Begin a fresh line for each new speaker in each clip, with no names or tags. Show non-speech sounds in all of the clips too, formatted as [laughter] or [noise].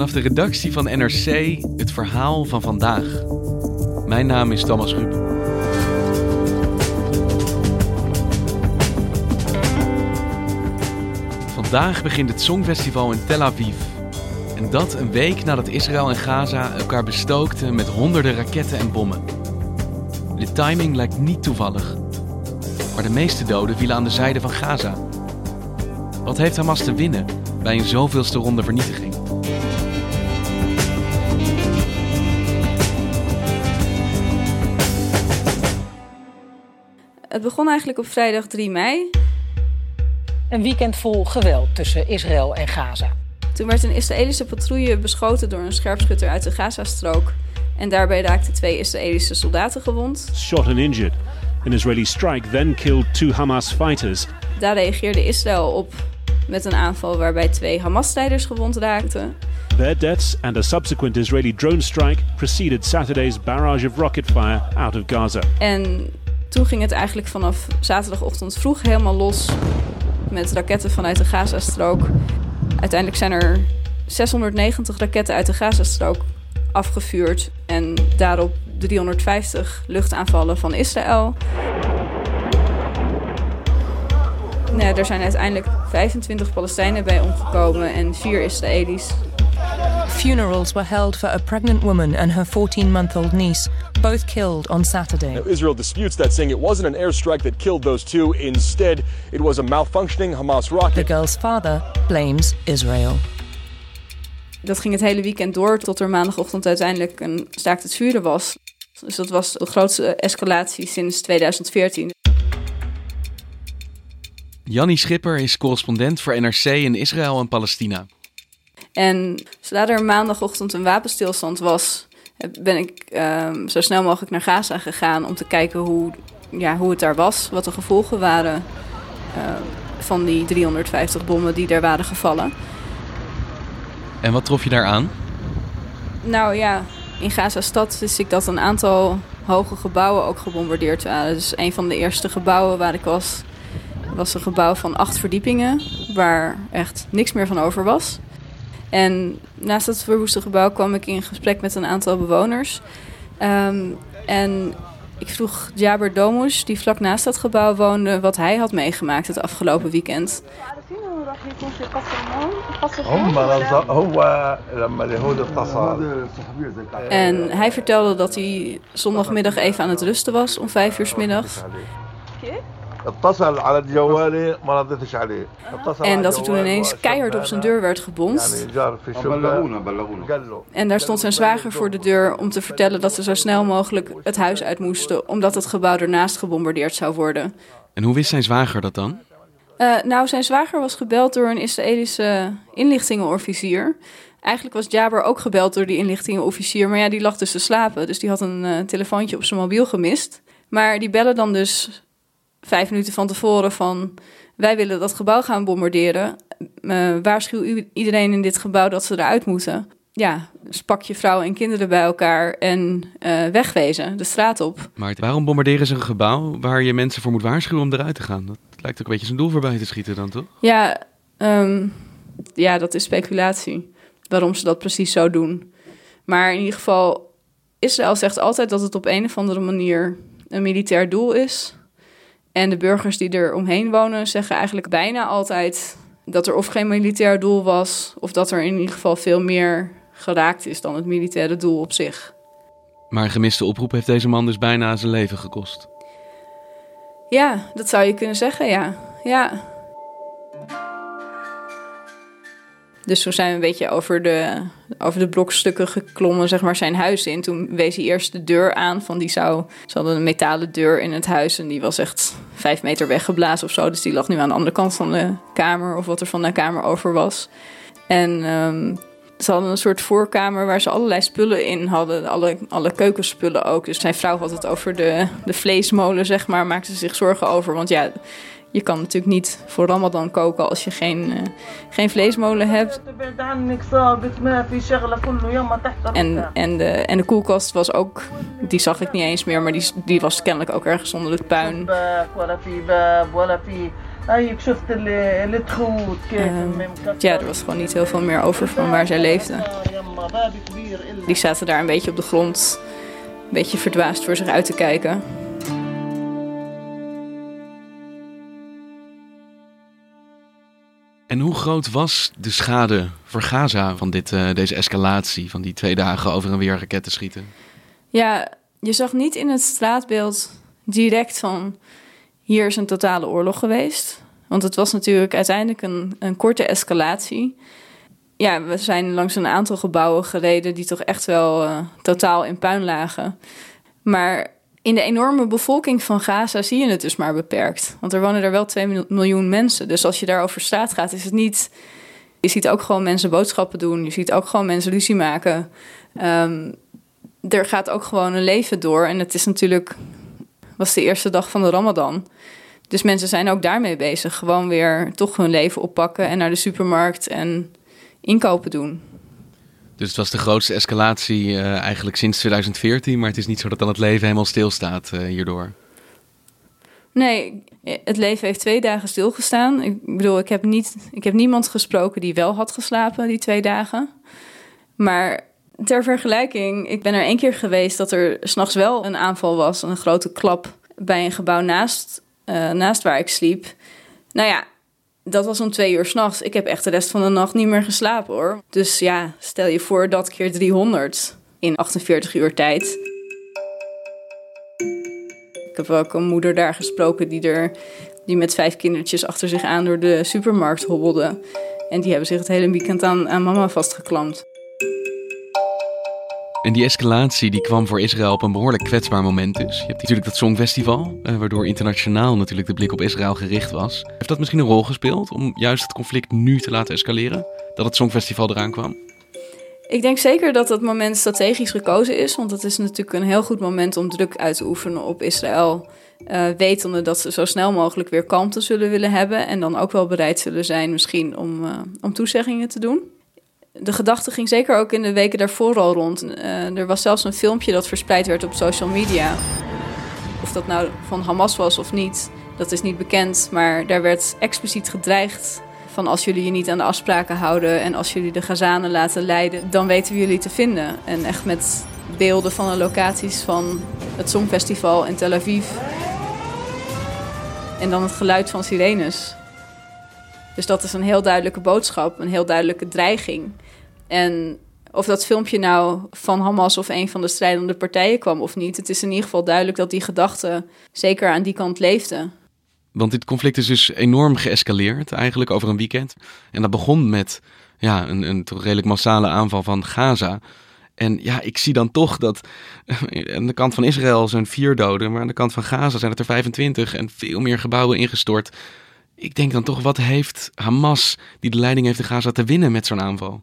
Vanaf de redactie van NRC het verhaal van vandaag. Mijn naam is Thomas Rup. Vandaag begint het Songfestival in Tel Aviv. En dat een week nadat Israël en Gaza elkaar bestookten met honderden raketten en bommen. De timing lijkt niet toevallig. Maar de meeste doden vielen aan de zijde van Gaza. Wat heeft Hamas te winnen bij een zoveelste ronde vernietiging?
Het begon eigenlijk op vrijdag 3 mei.
Een weekend vol geweld tussen Israël en Gaza.
Toen werd een Israëlische patrouille beschoten door een scherpschutter uit de Gazastrook. En daarbij raakten twee Israëlische soldaten gewond.
Shot and injured. An Israeli strike then killed two Hamas fighters.
Daar reageerde Israël op met een aanval waarbij twee Hamas-strijders gewond raakten.
Their deaths and a subsequent Israeli drone strike preceded Saturday's barrage of rocket fire out of Gaza.
En toen ging het eigenlijk vanaf zaterdagochtend vroeg helemaal los met raketten vanuit de Gazastrook. Uiteindelijk zijn er 690 raketten uit de Gazastrook afgevuurd en daarop 350 luchtaanvallen van Israël. Nee, er zijn uiteindelijk 25 Palestijnen bij omgekomen en 4 Israëli's.
Funerals were held for a pregnant woman and her 14 month old niece, both killed on Saturday.
Now, Israel disputes that, saying it wasn't an airstrike that killed those two. Instead, it was a malfunctioning Hamas
The
rocket.
girl's father blames Israel.
Dat ging het hele weekend door tot er maandagochtend uiteindelijk een staakt het vuren was. Dus dat was de grootste escalatie sinds 2014.
Jannie Schipper is correspondent voor NRC in Israël en Palestina.
En zodra er maandagochtend een wapenstilstand was, ben ik ehm, zo snel mogelijk naar Gaza gegaan om te kijken hoe, ja, hoe het daar was, wat de gevolgen waren ehm, van die 350 bommen die er waren gevallen.
En wat trof je daar aan?
Nou ja, in Gaza-stad wist ik dat een aantal hoge gebouwen ook gebombardeerd waren. Dus een van de eerste gebouwen waar ik was, was een gebouw van acht verdiepingen, waar echt niks meer van over was. En naast dat verwoeste gebouw kwam ik in gesprek met een aantal bewoners. Ehm, en ik vroeg Jaber Domus, die vlak naast dat gebouw woonde, wat hij had meegemaakt het afgelopen weekend. En hij vertelde dat hij zondagmiddag even aan het rusten was om vijf uur middags. En dat er toen ineens keihard op zijn deur werd gebonst. En daar stond zijn zwager voor de deur om te vertellen dat ze zo snel mogelijk het huis uit moesten, omdat het gebouw ernaast gebombardeerd zou worden.
En hoe wist zijn zwager dat dan?
Uh, nou, zijn zwager was gebeld door een Israëlische inlichtingenofficier. Eigenlijk was Jaber ook gebeld door die inlichtingenofficier, maar ja, die lag dus te slapen. Dus die had een uh, telefoontje op zijn mobiel gemist. Maar die bellen dan dus vijf minuten van tevoren van... wij willen dat gebouw gaan bombarderen. Eh, waarschuw iedereen in dit gebouw dat ze eruit moeten. Ja, dus pak je vrouw en kinderen bij elkaar en eh, wegwezen, de straat op.
Maar waarom bombarderen ze een gebouw waar je mensen voor moet waarschuwen om eruit te gaan? Dat lijkt ook een beetje zijn doel voorbij te schieten dan, toch?
Ja, ehm, ja, dat is speculatie. Waarom ze dat precies zo doen. Maar in ieder geval, Israël zegt altijd dat het op een of andere manier een militair doel is. En de burgers die er omheen wonen zeggen eigenlijk bijna altijd dat er of geen militair doel was, of dat er in ieder geval veel meer geraakt is dan het militaire doel op zich.
Maar een gemiste oproep heeft deze man dus bijna zijn leven gekost.
Ja, dat zou je kunnen zeggen, ja. Ja. Dus toen zijn we een beetje over de, over de blokstukken geklommen, zeg maar, zijn huis in. Toen wees hij eerst de deur aan van die zou... Ze hadden een metalen deur in het huis en die was echt vijf meter weggeblazen of zo. Dus die lag nu aan de andere kant van de kamer of wat er van de kamer over was. En um, ze hadden een soort voorkamer waar ze allerlei spullen in hadden. Alle, alle keukenspullen ook. Dus zijn vrouw had het over de, de vleesmolen, zeg maar. Maakte zich zorgen over. Want ja, je kan natuurlijk niet voor Ramadan koken als je geen, uh, geen vleesmolen hebt. En, en, de, en de koelkast was ook, die zag ik niet eens meer, maar die, die was kennelijk ook ergens onder het puin. Uh, ja, er was gewoon niet heel veel meer over van waar zij leefden. Die zaten daar een beetje op de grond, een beetje verdwaasd voor zich uit te kijken.
En hoe groot was de schade voor Gaza van dit, uh, deze escalatie, van die twee dagen over en weer raketten schieten?
Ja, je zag niet in het straatbeeld direct van hier is een totale oorlog geweest. Want het was natuurlijk uiteindelijk een, een korte escalatie. Ja, we zijn langs een aantal gebouwen gereden die toch echt wel uh, totaal in puin lagen. Maar in de enorme bevolking van Gaza zie je het dus maar beperkt. Want er wonen er wel 2 miljoen mensen. Dus als je daar over straat gaat, is het niet. Je ziet ook gewoon mensen boodschappen doen. Je ziet ook gewoon mensen ruzie maken. Um, er gaat ook gewoon een leven door. En het is natuurlijk. was de eerste dag van de Ramadan. Dus mensen zijn ook daarmee bezig. Gewoon weer toch hun leven oppakken en naar de supermarkt en inkopen doen.
Dus het was de grootste escalatie uh, eigenlijk sinds 2014, maar het is niet zo dat dan het leven helemaal stilstaat uh, hierdoor.
Nee, het leven heeft twee dagen stilgestaan. Ik bedoel, ik heb, niet, ik heb niemand gesproken die wel had geslapen die twee dagen. Maar ter vergelijking, ik ben er één keer geweest dat er s'nachts wel een aanval was, een grote klap bij een gebouw naast, uh, naast waar ik sliep. Nou ja, dat was om twee uur s'nachts. Ik heb echt de rest van de nacht niet meer geslapen hoor. Dus ja, stel je voor dat keer 300 in 48 uur tijd. Ik heb ook een moeder daar gesproken die, er, die met vijf kindertjes achter zich aan door de supermarkt hobbelde. En die hebben zich het hele weekend aan, aan mama vastgeklampt.
En die escalatie die kwam voor Israël op een behoorlijk kwetsbaar moment dus. Je hebt natuurlijk dat Songfestival, eh, waardoor internationaal natuurlijk de blik op Israël gericht was. Heeft dat misschien een rol gespeeld om juist het conflict nu te laten escaleren? Dat het Songfestival eraan kwam?
Ik denk zeker dat dat moment strategisch gekozen is. Want het is natuurlijk een heel goed moment om druk uit te oefenen op Israël. Uh, wetende dat ze zo snel mogelijk weer kalmte zullen willen hebben. En dan ook wel bereid zullen zijn misschien om, uh, om toezeggingen te doen de gedachte ging zeker ook in de weken daarvoor al rond. Uh, er was zelfs een filmpje dat verspreid werd op social media. Of dat nou van Hamas was of niet, dat is niet bekend. Maar daar werd expliciet gedreigd van als jullie je niet aan de afspraken houden en als jullie de Gazanen laten leiden, dan weten we jullie te vinden. En echt met beelden van de locaties van het Songfestival in Tel Aviv. En dan het geluid van sirenes. Dus dat is een heel duidelijke boodschap, een heel duidelijke dreiging. En of dat filmpje nou van Hamas of een van de strijdende partijen kwam of niet, het is in ieder geval duidelijk dat die gedachte zeker aan die kant leefde.
Want dit conflict is dus enorm geëscaleerd eigenlijk over een weekend. En dat begon met ja, een, een redelijk massale aanval van Gaza. En ja, ik zie dan toch dat [laughs] aan de kant van Israël zijn vier doden, maar aan de kant van Gaza zijn het er 25 en veel meer gebouwen ingestort. Ik denk dan toch, wat heeft Hamas, die de leiding heeft in Gaza, te winnen met zo'n aanval?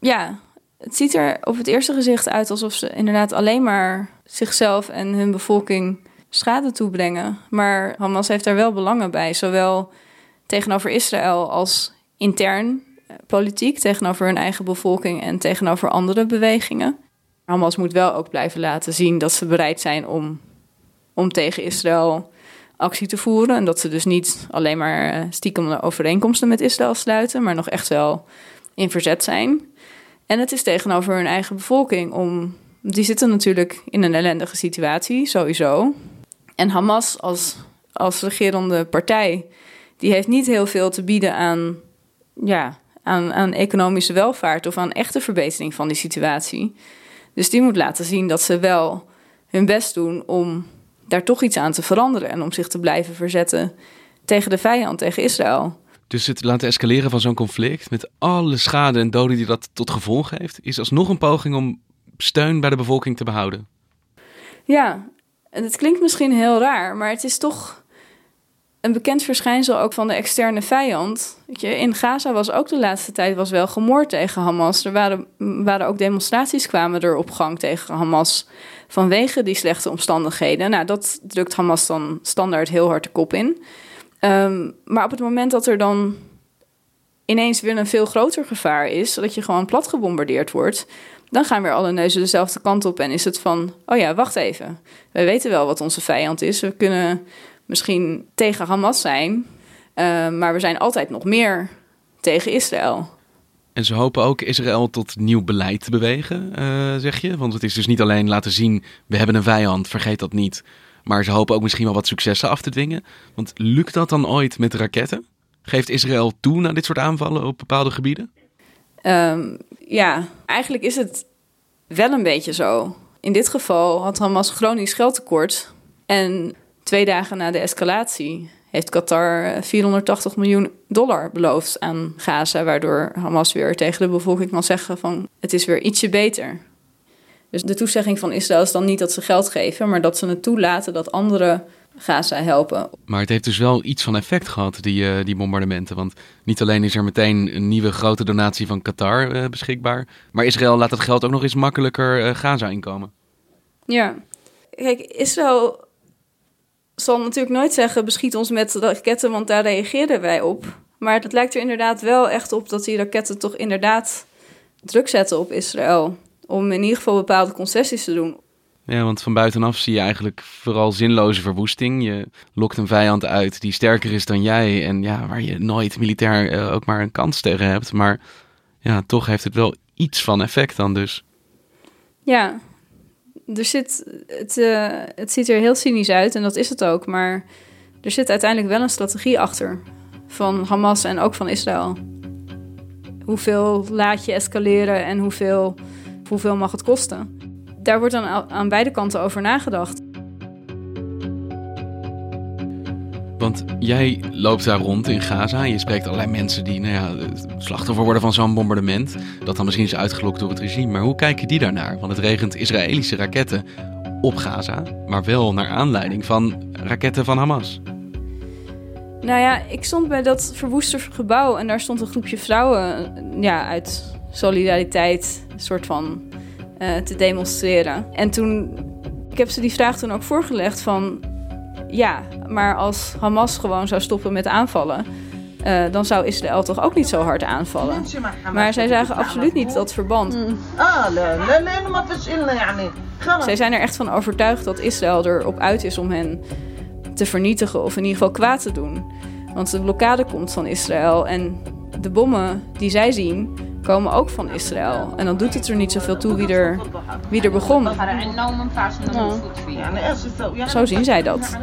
Ja, het ziet er op het eerste gezicht uit alsof ze inderdaad alleen maar zichzelf en hun bevolking schade toebrengen. Maar Hamas heeft daar wel belangen bij, zowel tegenover Israël als intern eh, politiek, tegenover hun eigen bevolking en tegenover andere bewegingen. Hamas moet wel ook blijven laten zien dat ze bereid zijn om, om tegen Israël actie te voeren. En dat ze dus niet alleen maar eh, stiekem overeenkomsten met Israël sluiten, maar nog echt wel in verzet zijn. En het is tegenover hun eigen bevolking om. Die zitten natuurlijk in een ellendige situatie, sowieso. En Hamas als, als regerende partij, die heeft niet heel veel te bieden aan, ja, aan, aan economische welvaart of aan echte verbetering van die situatie. Dus die moet laten zien dat ze wel hun best doen om daar toch iets aan te veranderen en om zich te blijven verzetten tegen de vijand, tegen Israël.
Dus het laten escaleren van zo'n conflict met alle schade en doden die dat tot gevolg heeft, is alsnog een poging om steun bij de bevolking te behouden.
Ja, en het klinkt misschien heel raar, maar het is toch een bekend verschijnsel ook van de externe vijand. Je, in Gaza was ook de laatste tijd was wel gemoord tegen Hamas. Er waren, waren ook demonstraties kwamen er op gang tegen Hamas vanwege die slechte omstandigheden. Nou, dat drukt Hamas dan standaard heel hard de kop in. Um, maar op het moment dat er dan ineens weer een veel groter gevaar is, dat je gewoon plat gebombardeerd wordt, dan gaan weer alle neuzen dezelfde kant op en is het van, oh ja, wacht even. Wij weten wel wat onze vijand is. We kunnen misschien tegen Hamas zijn, uh, maar we zijn altijd nog meer tegen Israël.
En ze hopen ook Israël tot nieuw beleid te bewegen, uh, zeg je? Want het is dus niet alleen laten zien, we hebben een vijand, vergeet dat niet. Maar ze hopen ook misschien wel wat successen af te dwingen. Want lukt dat dan ooit met raketten? Geeft Israël toe naar dit soort aanvallen op bepaalde gebieden?
Um, ja, eigenlijk is het wel een beetje zo. In dit geval had Hamas chronisch geldtekort. En twee dagen na de escalatie heeft Qatar 480 miljoen dollar beloofd aan Gaza, waardoor Hamas weer tegen de bevolking kan zeggen van het is weer ietsje beter. Dus de toezegging van Israël is dan niet dat ze geld geven, maar dat ze het toelaten dat anderen Gaza helpen.
Maar het heeft dus wel iets van effect gehad, die, uh, die bombardementen. Want niet alleen is er meteen een nieuwe grote donatie van Qatar uh, beschikbaar, maar Israël laat het geld ook nog eens makkelijker uh, Gaza inkomen.
Ja, kijk, Israël zal natuurlijk nooit zeggen: beschiet ons met raketten, want daar reageerden wij op. Maar het lijkt er inderdaad wel echt op dat die raketten toch inderdaad druk zetten op Israël om in ieder geval bepaalde concessies te doen.
Ja, want van buitenaf zie je eigenlijk vooral zinloze verwoesting. Je lokt een vijand uit die sterker is dan jij en ja, waar je nooit militair uh, ook maar een kans tegen hebt. Maar ja, toch heeft het wel iets van effect dan dus.
Ja, er zit, het, uh, het ziet er heel cynisch uit en dat is het ook. Maar er zit uiteindelijk wel een strategie achter van Hamas en ook van Israël. Hoeveel laat je escaleren en hoeveel hoeveel mag het kosten? Daar wordt dan aan beide kanten over nagedacht.
Want jij loopt daar rond in Gaza je spreekt allerlei mensen die nou ja, slachtoffer worden van zo'n bombardement. Dat dan misschien is uitgelokt door het regime. Maar hoe kijken die daarnaar? Want het regent Israëlische raketten op Gaza, maar wel naar aanleiding van raketten van Hamas.
Nou ja, ik stond bij dat verwoeste gebouw en daar stond een groepje vrouwen ja, uit solidariteit soort van uh, te demonstreren. En toen, ik heb ze die vraag toen ook voorgelegd van, ja, maar als Hamas gewoon zou stoppen met aanvallen, uh, dan zou Israël toch ook niet zo hard aanvallen. Maar zij zagen absoluut niet dat verband. Zij zijn er echt van overtuigd dat Israël erop uit is om hen te vernietigen of in ieder geval kwaad te doen. Want de blokkade komt van Israël en de bommen die zij zien, komen ook van Israël. En dan doet het er niet zoveel toe wie er, wie er begon. Zo zien zij dat.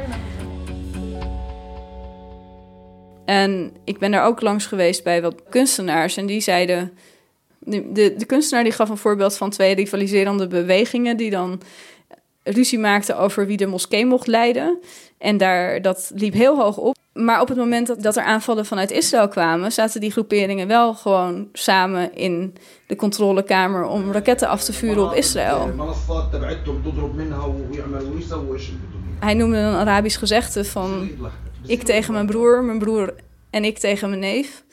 En ik ben daar ook langs geweest bij wat kunstenaars. En die zeiden. De, de, de kunstenaar die gaf een voorbeeld van twee rivaliserende bewegingen. die dan ruzie maakten over wie de moskee mocht leiden. En daar, dat liep heel hoog op. Maar op het moment dat, dat er aanvallen vanuit Israël kwamen, zaten die groeperingen wel gewoon samen in de controlekamer om raketten af te vuren op Israël. Hij noemde een Arabisch gezegde van ik tegen mijn broer, mijn broer en ik tegen mijn neef.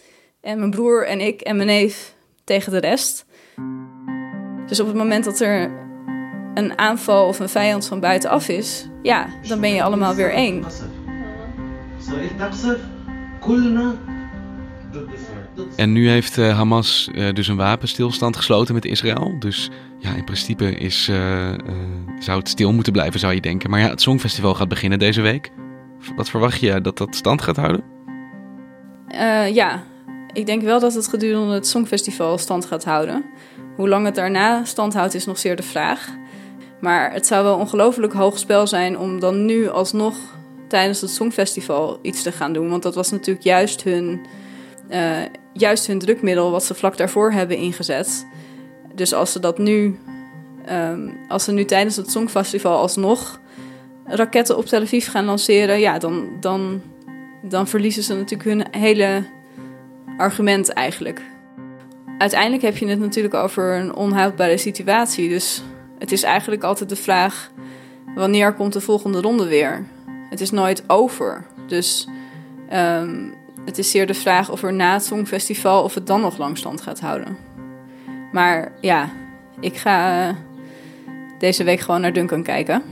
En mijn broer en ik en mijn neef tegen de rest. Dus op het moment dat er een aanval of een vijand van buitenaf is, ja, dan ben je allemaal weer één.
En nu heeft uh, Hamas uh, dus een wapenstilstand gesloten met Israël. Dus ja, in principe is, uh, zou het stil moeten blijven, zou je denken. Maar ja, het Songfestival gaat beginnen deze week. Wat verwacht je dat dat stand gaat houden?
ja, ik denk wel dat het gedurende het Songfestival stand gaat houden. Hoe lang het daarna stand houdt is nog zeer de vraag. Maar het zou wel ongelooflijk hoog spel zijn om dan nu alsnog tijdens het Songfestival iets te gaan doen. Want dat was natuurlijk juist hun, uh, juist hun drukmiddel wat ze vlak daarvoor hebben ingezet. Dus als ze dat nu ehm, als ze nu tijdens het Songfestival alsnog raketten op Tel Aviv gaan lanceren, ja, dan, dan, dan verliezen ze natuurlijk hun hele argument eigenlijk. Uiteindelijk heb je het natuurlijk over een onhoudbare situatie. Dus het is eigenlijk altijd de vraag: wanneer komt de volgende ronde weer? Het is nooit over. Dus ehm, het is zeer de vraag of er na het Songfestival of het dan nog lang stand gaat houden. Maar ja, ik ga eh, deze week gewoon naar Duncan kijken.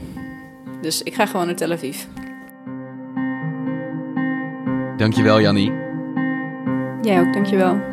Dus ik ga gewoon naar Tel Aviv.
Dankjewel, Jannie.
Jij ook, dankjewel.